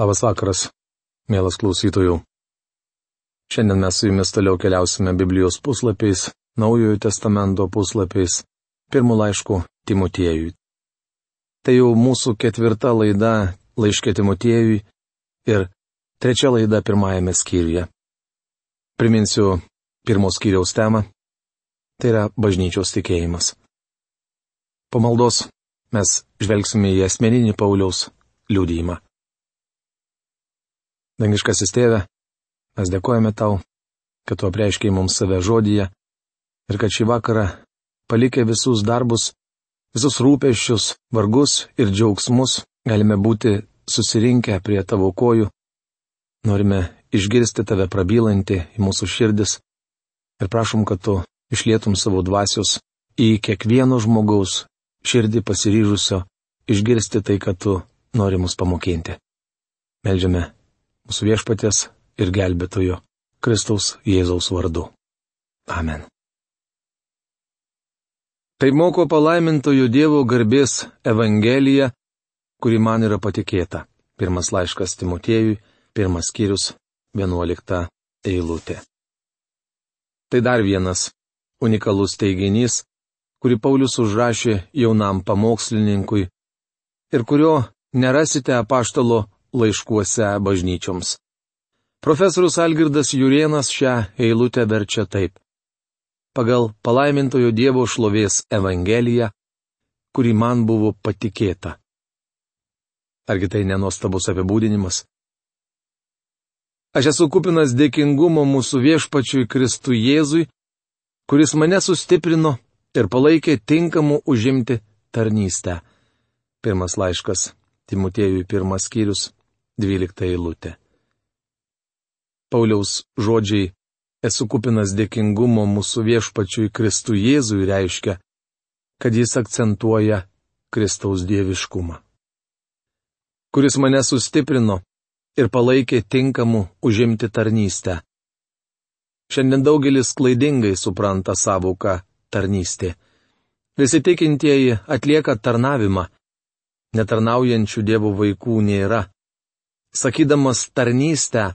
Labas vakaras, mielas klausytojų. Šiandien mes su jumis toliau keliausime Biblijos puslapiais, Naujojo testamento puslapiais, pirmų laiškų Timotiejui. Tai jau mūsų ketvirta laida laiškė Timotiejui ir trečia laida pirmajame skyriuje. Priminsiu pirmos skyriaus temą. Tai yra bažnyčios tikėjimas. Po maldos mes žvelgsime į asmeninį Pauliaus liūdėjimą. Dangiškasis tėve, mes dėkojame tau, kad tu apreiškiai mums save žodyje ir kad šį vakarą, palikę visus darbus, visus rūpeščius, vargus ir džiaugsmus, galime būti susirinkę prie tavo kojų. Norime išgirsti tave prabylantį į mūsų širdis ir prašom, kad tu išlietum savo dvasios į kiekvieno žmogaus širdį pasiryžusio išgirsti tai, kad tu nori mus pamokinti. Meldžiame mūsų viešpatės ir gelbėtojo Kristaus Jėzaus vardu. Amen. Tai moko palaimintojo Dievo garbės Evangelija, kuri man yra patikėta. Pirmas laiškas Timotiejui, pirmas skyrius, vienuolikta eilutė. Tai dar vienas unikalus teiginys, kurį Paulius užrašė jaunam pamokslininkui ir kurio nerasite apaštalo laiškuose bažnyčioms. Profesorius Algirdas Jurienas šią eilutę verčia taip. Pagal palaimintojo Dievo šlovės Evangeliją, kuri man buvo patikėta. Argi tai nenuostabus apibūdinimas? Aš esu kupinas dėkingumo mūsų viešpačiui Kristui Jėzui, kuris mane sustiprino ir palaikė tinkamų užimti tarnystę. Pirmas laiškas Timotėjui pirmas skyrius, 12 eilutė. Pauliaus žodžiai esu kupinas dėkingumo mūsų viešpačiui Kristui Jėzui reiškia, kad jis akcentuoja Kristaus dieviškumą. Kuris mane sustiprino ir palaikė tinkamų užimti tarnystę. Šiandien daugelis klaidingai supranta savoką tarnystė. Visi tikintieji atlieka tarnavimą. Netarnaujančių Dievo vaikų nėra. Sakydamas tarnystę,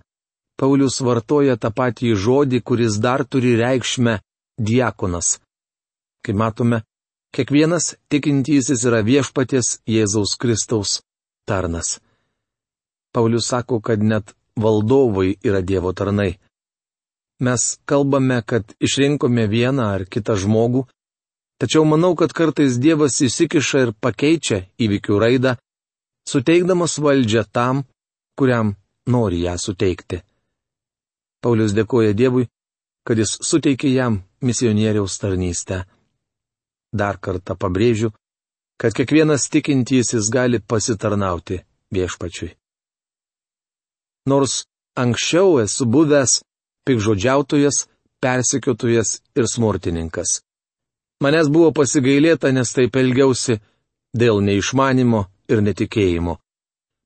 Paulius vartoja tą patį žodį, kuris dar turi reikšmę diakonas. Kaip matome, kiekvienas tikintysis yra viešpatės Jėzaus Kristaus tarnas. Paulius sako, kad net valdovai yra Dievo tarnai. Mes kalbame, kad išrinkome vieną ar kitą žmogų, tačiau manau, kad kartais Dievas įsikiša ir pakeičia įvykių raidą, suteikdamas valdžią tam, kuriam nori ją suteikti. Paulius dėkoja Dievui, kad jis suteikė jam misionieriaus tarnystę. Dar kartą pabrėžiu, kad kiekvienas tikintysis gali pasitarnauti viešpačiui. Nors anksčiau esu buvęs pikžodžiautojas, persekiotojas ir smurtininkas. Manęs buvo pasigailėta, nes taip elgiausi dėl neišmanimo ir netikėjimo.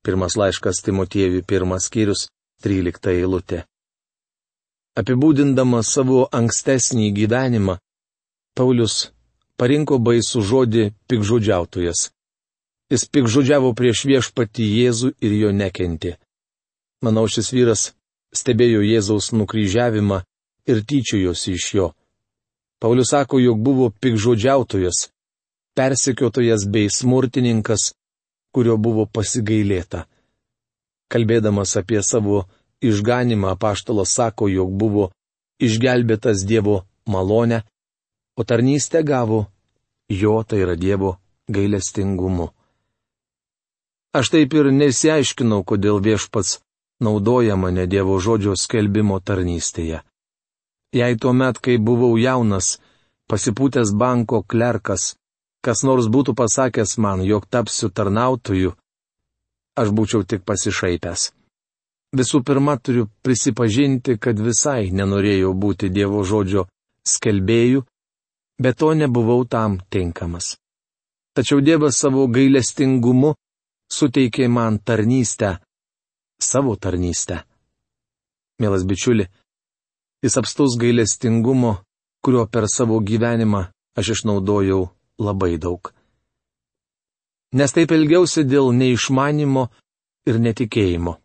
Pirmas laiškas Timotiejui, pirmas skyrius, trylikta eilutė. Apibūdindamas savo ankstesnį gyvenimą, Paulius parinko baisų žodį pikžodžiautojas. Jis pikžodžiavo prieš viešpatį Jėzų ir jo nekenti. Manau, šis vyras stebėjo Jėzaus nukryžiavimą ir tyčiojosi iš jo. Paulius sako, jog buvo pikžodžiautojas, persekiotojas bei smurtininkas, kurio buvo pasigailėta. Kalbėdamas apie savo išganimą, apaštalas sako, jog buvo išgelbėtas Dievo malonę, o tarnystę gavo jo, tai yra Dievo gailestingumu. Aš taip ir nesiaiškinau, kodėl viešpats naudoja mane Dievo žodžio skelbimo tarnystėje. Jei tuo met, kai buvau jaunas, pasipūtęs banko klerkas, kas nors būtų pasakęs man, jog tapsiu tarnautoju, aš būčiau tik pasišaipęs. Visų pirma, turiu prisipažinti, kad visai nenorėjau būti Dievo žodžio skelbėjų, bet to nebuvau tam tinkamas. Tačiau Dievas savo gailestingumu suteikė man tarnystę, savo tarnystę. Mielas bičiuli, jis apstus gailestingumo, kurio per savo gyvenimą aš išnaudojau labai daug. Nes taip elgiausi dėl neišmanimo ir netikėjimo.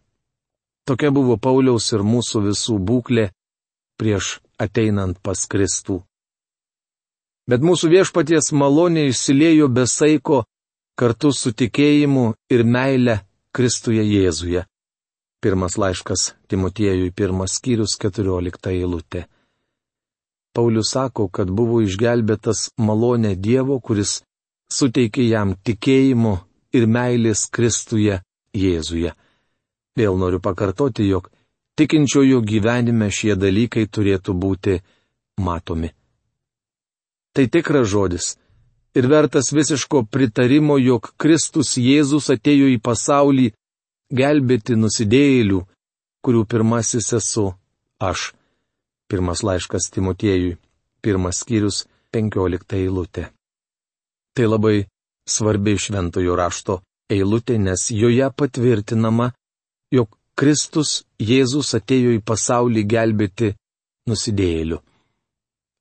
Tokia buvo Pauliaus ir mūsų visų būklė prieš ateinant pas Kristų. Bet mūsų viešpaties malonė išsiliejo be saiko kartu su tikėjimu ir meile Kristuje Jėzuje. Pirmas laiškas Timotiejui, pirmas skyrius, keturiolikta eilutė. Paulius sako, kad buvo išgelbėtas malonė Dievo, kuris suteikė jam tikėjimo ir meilės Kristuje Jėzuje. Vėl noriu pakartoti, jog tikinčiojo gyvenime šie dalykai turėtų būti matomi. Tai tikras žodis ir vertas visiško pritarimo, jog Kristus Jėzus atėjo į pasaulį gelbėti nusidėjėlių, kurių pirmasis esu aš. Pirmas laiškas Timotiejui, pirmas skyrius, penkiolikta eilutė. Tai labai svarbi šventojo rašto eilutė, nes joje patvirtinama, jog Kristus Jėzus atėjo į pasaulį gelbėti nusidėjėlių.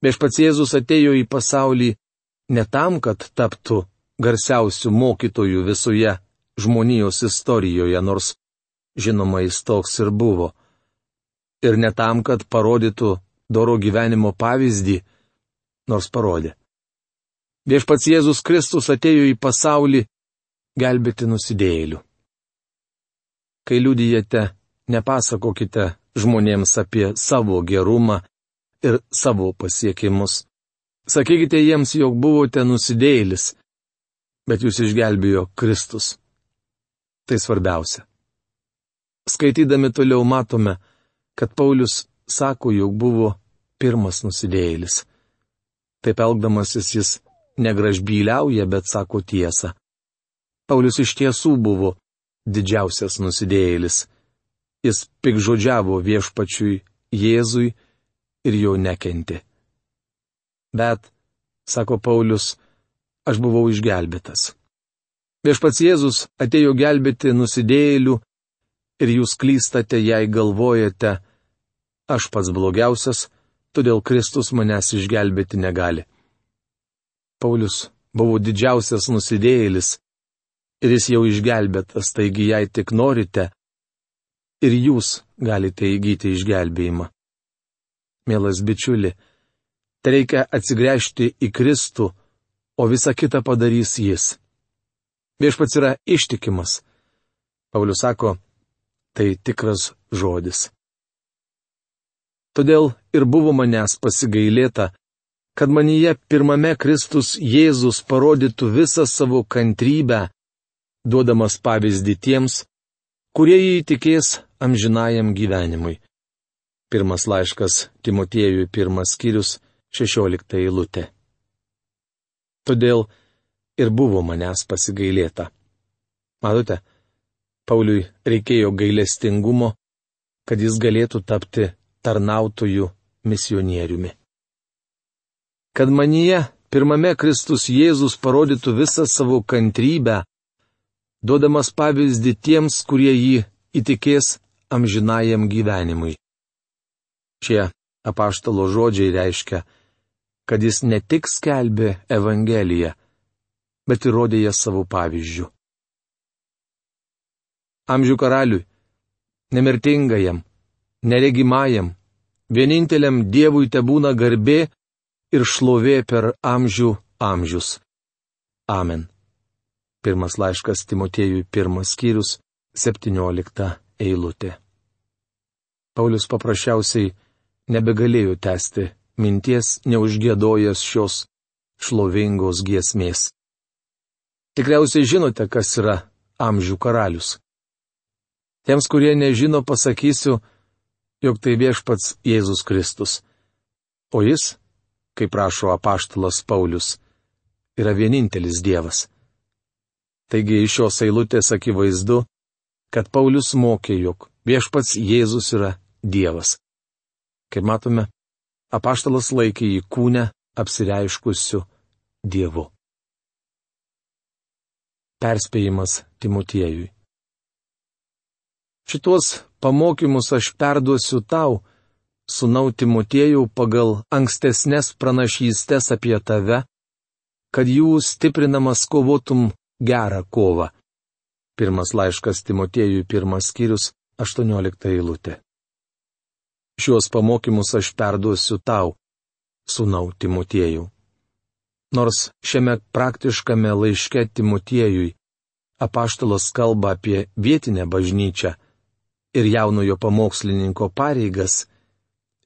Viešpats Jėzus atėjo į pasaulį ne tam, kad taptų garsiausių mokytojų visoje žmonijos istorijoje, nors žinoma jis toks ir buvo. Ir ne tam, kad parodytų doro gyvenimo pavyzdį, nors parodė. Viešpats Jėzus Kristus atėjo į pasaulį gelbėti nusidėjėlių. Kai liudijate, nepasakokite žmonėms apie savo gerumą ir savo pasiekimus. Sakykite jiems, jog buvote nusidėjėlis, bet jūs išgelbėjo Kristus. Tai svarbiausia. Skaitydami toliau matome, kad Paulius sako, jog buvo pirmas nusidėjėlis. Taip elgdamasis jis negražbyliauja, bet sako tiesą. Paulius iš tiesų buvo didžiausias nusidėjėlis. Jis pikžodžiavo viešpačiui Jėzui ir jo nekenti. Bet, sako Paulius, aš buvau išgelbėtas. Viešpats Jėzus atėjo gelbėti nusidėjėlių ir jūs klystate, jei galvojate, aš pats blogiausias, todėl Kristus manęs išgelbėti negali. Paulius buvo didžiausias nusidėjėlis ir jis jau išgelbėtas, taigi jei tik norite, ir jūs galite įgyti išgelbėjimą. Mielas bičiuli, tai reikia atsigręžti į Kristų, o visa kita padarys jis. Viešpats yra ištikimas. Paulius sako, tai tikras žodis. Todėl ir buvo manęs pasigailėta, kad manyje pirmame Kristus Jėzus parodytų visą savo kantrybę duodamas pavyzdį tiems, kurie jį įtikės amžinajam gyvenimui. Pirmas laiškas Timotiejui pirmas skyrius, šešiolikta eilutė. Todėl ir buvo manęs pasigailėta. Matote, Pauliui reikėjo gailestingumo, kad jis galėtų tapti tarnautojų misionieriumi. Kad manyje pirmame Kristus Jėzus parodytų visą savo kantrybę, duodamas pavyzdį tiems, kurie jį įtikės amžinajam gyvenimui. Šie apaštalo žodžiai reiškia, kad jis ne tik skelbė Evangeliją, bet ir rodė ją savo pavyzdžių. Amžių karaliui, nemirtingajam, neregimajam, vieninteliam Dievui te būna garbė ir šlovė per amžių amžius. Amen. Pirmas laiškas Timotiejui pirmas skyrius, septyniolikta eilutė. Paulius paprasčiausiai nebegalėjo tęsti minties neužgėdojęs šios šlovingos giesmės. Tikriausiai žinote, kas yra amžių karalius. Tiems, kurie nežino, pasakysiu, jog tai viešpats Jėzus Kristus. O jis, kaip prašo apaštalas Paulius, yra vienintelis Dievas. Taigi iš šios eilutės akivaizdu, kad Paulius mokė, jog viešpats Jėzus yra Dievas. Kaip matome, apaštalas laikė jį kūnę apsireiškusiu Dievu. Perspėjimas Timotiejui. Šitos pamokymus aš perduosiu tau, sunau Timotiejų pagal ankstesnės pranašystės apie tave, kad jų stiprinamas kovotum gerą kovą. Pirmas laiškas Timotiejui, pirmas skyrius, 18 eilutė. Šiuos pamokymus aš perduosiu tau, sūnau Timotiejų. Nors šiame praktiškame laiške Timotiejui apaštalas kalba apie vietinę bažnyčią ir jaunojo pamokslininko pareigas,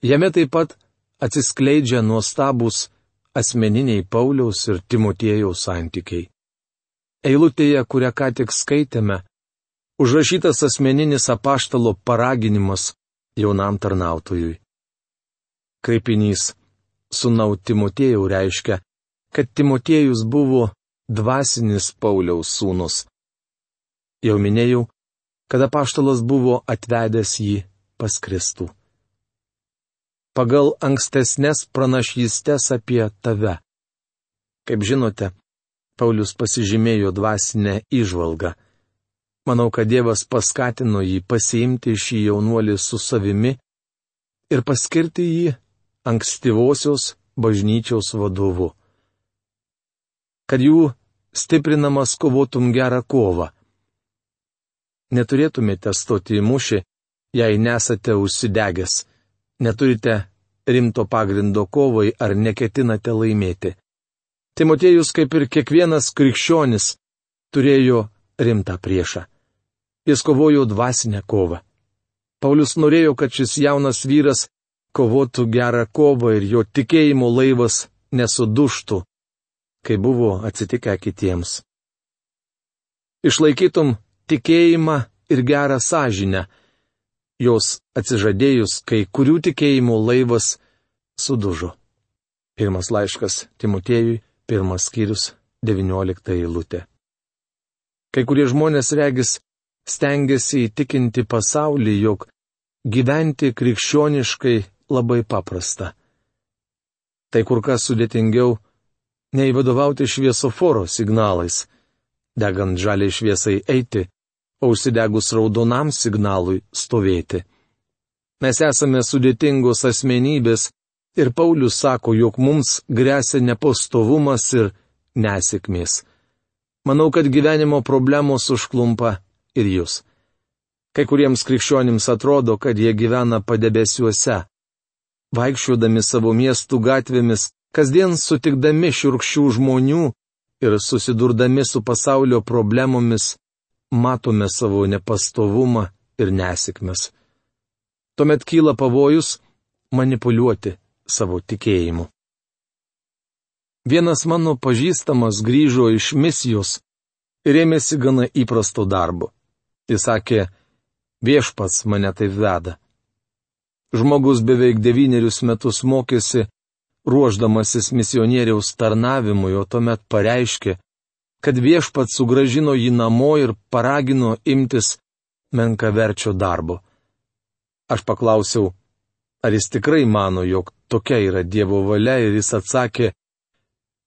jame taip pat atsiskleidžia nuostabus asmeniniai Pauliaus ir Timotiejaus santykiai. Eilutėje, kurią ką tik skaitėme, užrašytas asmeninis apaštalo paraginimas jaunam tarnautojui. Kreipinys Sūnau Timotiejau reiškia, kad Timotiejus buvo dvasinis Pauliaus sūnus. Jau minėjau, kad apaštalas buvo atvedęs jį pas Kristų. Pagal ankstesnės pranašystės apie tave. Kaip žinote, Paulius pasižymėjo dvasinę išvalgą. Manau, kad Dievas paskatino jį pasiimti šį jaunuolį su savimi ir paskirti jį ankstyvosios bažnyčios vadovu. Kad jų stiprinamas kovotum gerą kovą. Neturėtumėte stoti į mušį, jei nesate užsidegęs, neturite rimto pagrindo kovai ar neketinate laimėti. Timotiejus, kaip ir kiekvienas krikščionis, turėjo rimtą priešą. Jis kovojo dvasinę kovą. Paulius norėjo, kad šis jaunas vyras kovotų gerą kovą ir jo tikėjimo laivas nesuduštų, kai buvo atsitikę kitiems. Išlaikytum tikėjimą ir gerą sąžinę, jos atsižadėjus, kai kurių tikėjimo laivas sudužo. Pirmas laiškas Timotiejui, Pirmas skyrius, 19 eilutė. Kai kurie žmonės regis stengiasi įtikinti pasaulį, jog gyventi krikščioniškai labai paprasta. Tai kur kas sudėtingiau nei vadovauti šviesoforo signalais, degant žaliai šviesai eiti, o užsidegus raudonam signalui stovėti. Mes esame sudėtingos asmenybės Ir Paulius sako, jog mums grėsia nepastovumas ir nesėkmės. Manau, kad gyvenimo problemos užklumpa ir jūs. Kai kuriems krikščionims atrodo, kad jie gyvena padebesiuose. Vaikščiodami savo miestų gatvėmis, kasdien sutikdami širkščių žmonių ir susidurdami su pasaulio problemomis, matome savo nepastovumą ir nesėkmes. Tuomet kyla pavojus manipuliuoti savo tikėjimu. Vienas mano pažįstamas grįžo iš misijos ir ėmėsi gana įprasto darbo. Jis sakė, viešpats mane taip veda. Žmogus beveik devynerius metus mokėsi, ruoždamasis misionieriaus tarnavimui, o tuomet pareiškė, kad viešpats sugražino jį namo ir paragino imtis menkaverčio darbo. Aš paklausiau, ar jis tikrai mano, jog tokia yra Dievo valia ir jis atsakė,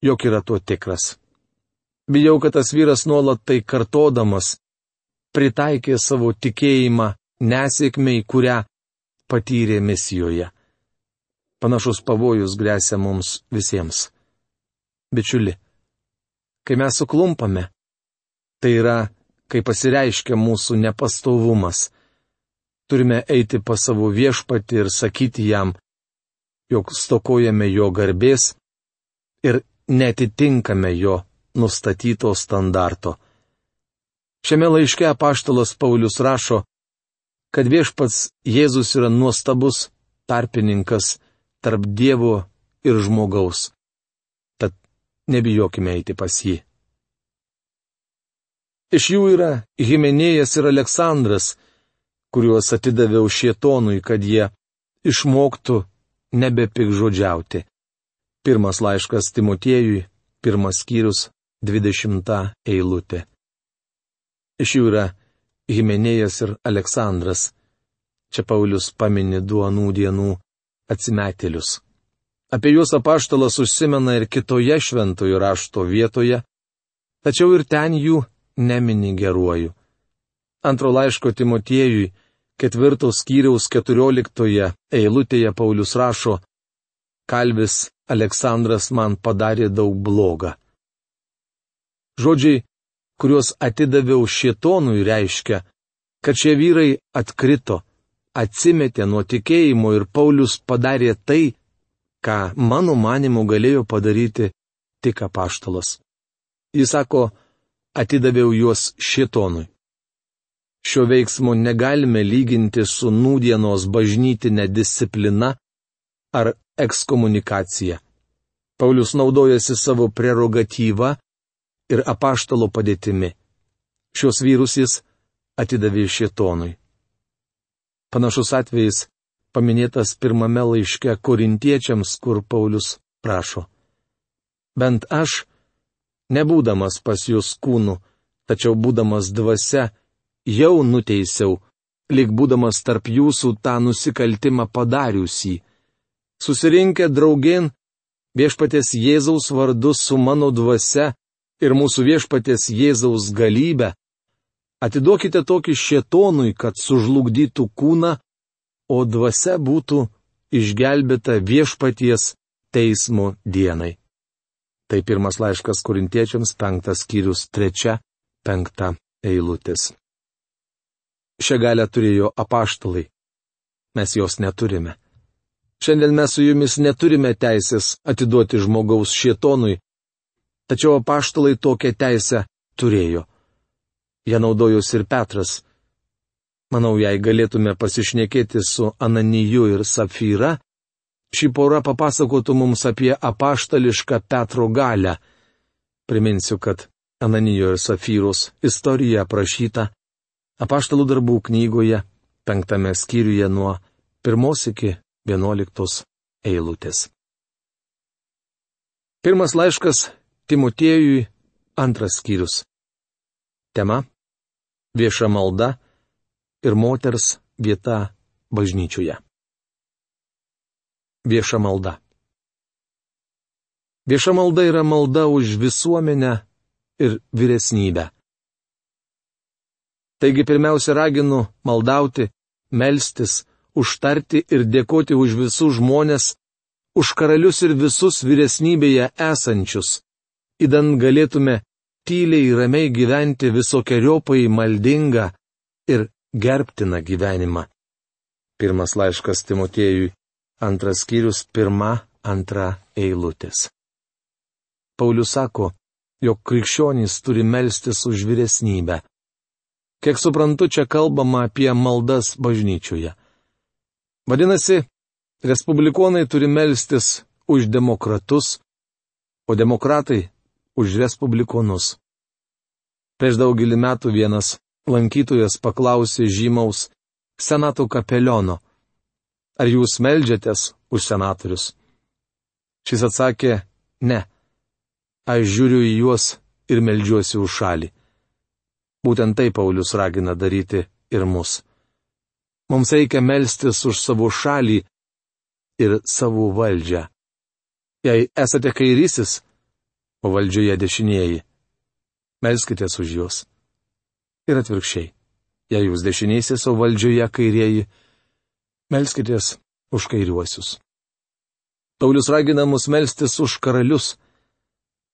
jog yra tuo tikras. Bijau, kad tas vyras nuolat tai kartodamas pritaikė savo tikėjimą nesėkmiai, kurią patyrė misijoje. Panašus pavojus grėsia mums visiems. Bičiuli, kai mes suklumpame, tai yra, kai pasireiškia mūsų nepastovumas. Turime eiti pas savo viešpatį ir sakyti jam, jog stokojame jo garbės ir netitinkame jo nustatyto standarto. Šiame laiške apaštalas Paulius rašo, kad viešpats Jėzus yra nuostabus tarpininkas tarp Dievo ir žmogaus. Nebijokime eiti pas jį. Iš jų yra Himenėjas ir Aleksandras, kuriuos atidaviau šietonui, kad jie išmoktų nebepikžodžiauti. Pirmas laiškas Timotiejui, pirmas skyrius, dvidešimta eilutė. Iš jų yra Himenėjas ir Aleksandras. Čia Paulius paminė du anų dienų atsimetėlius. Apie juos apaštalas užsimena ir kitoje šventojo rašto vietoje, tačiau ir ten jų nemini geruoju. Antro laiško Timotiejui ketvirtos skyriaus keturioliktoje eilutėje Paulius rašo, Kalvis Aleksandras man padarė daug blogą. Žodžiai kuriuos atidaviau šietonui, reiškia, kad šie vyrai atkrito, atsimetė nuo tikėjimo ir Paulius padarė tai, ką mano manimu galėjo padaryti tik apaštalas. Jis sako, atidaviau juos šitonui. Šio veiksmo negalime lyginti su nūdienos bažnytinė disciplina ar ekskomunikacija. Paulius naudojasi savo prerogatyvą ir apaštalo padėtimi. Šios vyrus jis atidavė šietonui. Panašus atvejis paminėtas pirmame laiške korintiečiams, kur Paulius prašo. Bent aš, nebūdamas pas jūs kūnu, tačiau būdamas dvasia, jau nuteisiau, lik būdamas tarp jūsų tą nusikaltimą padariusį. Susirinkę draugien, viešpatės Jėzaus vardu su mano dvasia ir mūsų viešpatės Jėzaus galybę, atiduokite tokį šėtonui, kad sužlugdytų kūną, o dvasia būtų išgelbėta viešpaties teismo dienai. Tai pirmas laiškas korintiečiams, penktas skyrius, trečia, penkta eilutės. Šią galę turėjo apaštalai. Mes jos neturime. Šiandien mes su jumis neturime teisės atiduoti žmogaus šietonui, tačiau apaštalai tokią teisę turėjo. Jie naudojosi ir Petras. Manau, jei galėtume pasišnekėti su Ananiju ir Safyra, ši pora papasakotų mums apie apaštališką Petro galę. Priminsiu, kad Ananijo ir Safyros istorija aprašyta Apaštalų darbų knygoje, penktame skyriuje nuo pirmos iki vienuoliktos eilutės. Pirmas laiškas Timotiejui, antras skyrius. Tema - vieša malda ir moters vieta bažnyčiuje. Vieša malda. Vieša malda yra malda už visuomenę ir vyresnybę. Taigi pirmiausia raginu maldauti, melstis, užtarti ir dėkoti už visus žmonės, už karalius ir visus vyresnybėje esančius, įdant galėtume tyliai ir ramiai gyventi visokiojopai maldingą ir gerbtiną gyvenimą. Pirmas laiškas Timotiejui, antras skyrius, pirma, antra eilutės. Paulius sako, jog krikščionys turi melstis už vyresnybę. Kiek suprantu, čia kalbama apie maldas bažnyčioje. Vadinasi, respublikonai turi melstis už demokratus, o demokratai už respublikonus. Prieš daugelį metų vienas lankytojas paklausė žymaus senato kapeliono, ar jūs melžiatės už senatorius? Šis atsakė, ne. Aš žiūriu į juos ir melžiuosi už šalį. Būtent tai Paulius ragina daryti ir mus. Mums reikia melstis už savo šalį ir savo valdžią. Jei esate kairysis, o valdžioje dešinieji, melskitės už juos. Ir atvirkščiai, jei jūs dešinysis, o valdžioje kairieji, melskitės už kairiuosius. Paulius ragina mus melstis už karalius.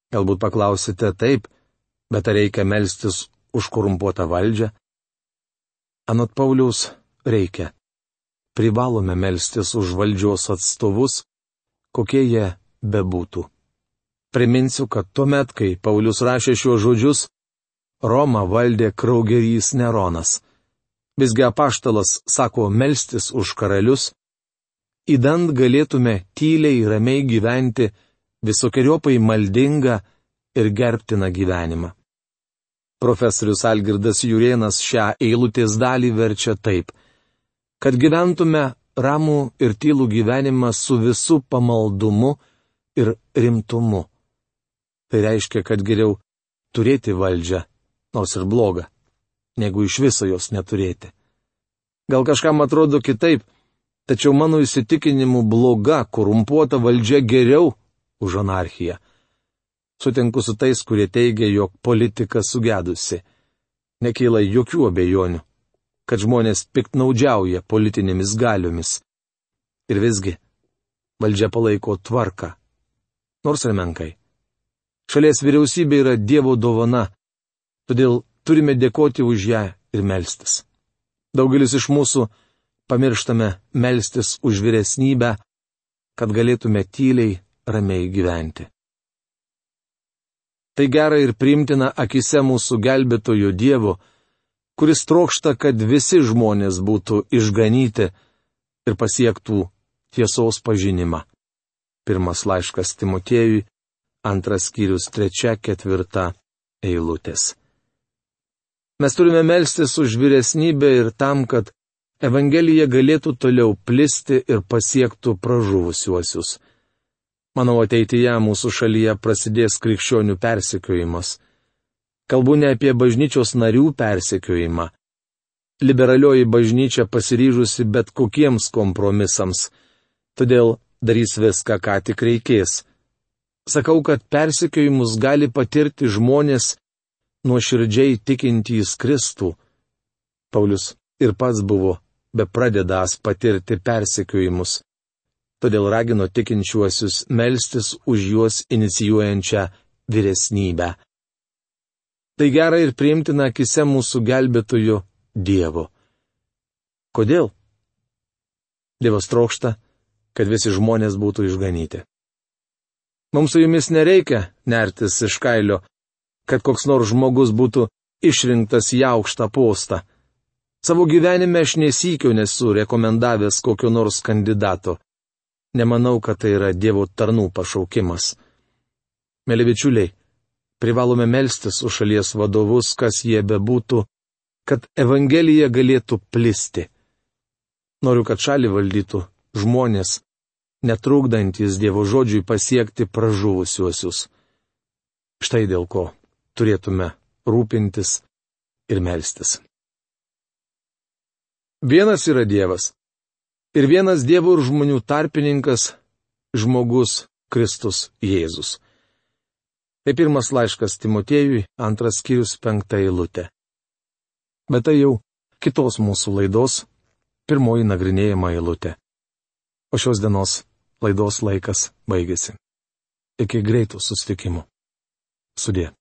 Galbūt paklausite taip, bet ar reikia melstis už korumpuotą valdžią? Anot Pauliaus reikia. Privalome melstis už valdžios atstovus, kokie jie bebūtų. Priminsiu, kad tuomet, kai Paulius rašė šiuos žodžius, Roma valdė kraugerys Neronas. Visgi apaštalas sako melstis už karalius, įdant galėtume tyliai ir ramiai gyventi visokiojopai maldingą ir gerbtiną gyvenimą. Profesorius Algirdas Jurienas šią eilutės dalį verčia taip, kad gyventume ramų ir tylų gyvenimą su visu pamaldumu ir rimtumu. Tai reiškia, kad geriau turėti valdžią, nors ir blogą, negu iš viso jos neturėti. Gal kažkam atrodo kitaip, tačiau mano įsitikinimu bloga, korumpuota valdžia geriau už anarchiją. Sutinku su tais, kurie teigia, jog politika sugedusi. Nekyla jokių abejonių, kad žmonės piktnaudžiauja politinėmis galiomis. Ir visgi, valdžia palaiko tvarką. Nors ir menkai. Šalies vyriausybė yra Dievo dovana. Todėl turime dėkoti už ją ir melstis. Daugelis iš mūsų pamirštame melstis už vyresnybę, kad galėtume tyliai, ramiai gyventi. Tai gera ir primtina akise mūsų gelbėtojo Dievo, kuris trokšta, kad visi žmonės būtų išganyti ir pasiektų tiesos pažinimą. Pirmas laiškas Timotėjui, antras skyrius trečia, ketvirta eilutės. Mes turime melstis už vyresnybę ir tam, kad Evangelija galėtų toliau plisti ir pasiektų pražuvusiuosius. Manau, ateityje mūsų šalyje prasidės krikščionių persekiojimas. Kalbu ne apie bažnyčios narių persekiojimą. Liberalioji bažnyčia pasiryžusi bet kokiems kompromisams, todėl darys viską, ką tik reikės. Sakau, kad persekiojimus gali patirti žmonės, nuoširdžiai tikintys Kristų. Paulius ir pats buvo be pradedąs patirti persekiojimus. Todėl ragino tikinčiuosius melstis už juos inicijuojančią vyresnybę. Tai gera ir priimtina akise mūsų gelbėtojų Dievo. Kodėl? Dievas trokšta, kad visi žmonės būtų išganyti. Mums su jumis nereikia nertis iš kailio, kad koks nors žmogus būtų išrinktas į aukštą postą. Savo gyvenime aš nesikio nesu rekomendavęs kokio nors kandidato. Nemanau, kad tai yra Dievo tarnų pašaukimas. Mėly bičiuliai, privalome melstis už šalies vadovus, kas jie bebūtų, kad Evangelija galėtų plisti. Noriu, kad šalį valdytų žmonės, netrukdantis Dievo žodžiui pasiekti pražuvusiuosius. Štai dėl ko turėtume rūpintis ir melstis. Vienas yra Dievas. Ir vienas Dievo ir žmonių tarpininkas - žmogus Kristus Jėzus. Tai pirmas laiškas Timotėjui, antras skyrius penkta eilutė. Bet tai jau kitos mūsų laidos, pirmoji nagrinėjama eilutė. O šios dienos laidos laikas baigėsi. Iki greitų susitikimų. Sudė.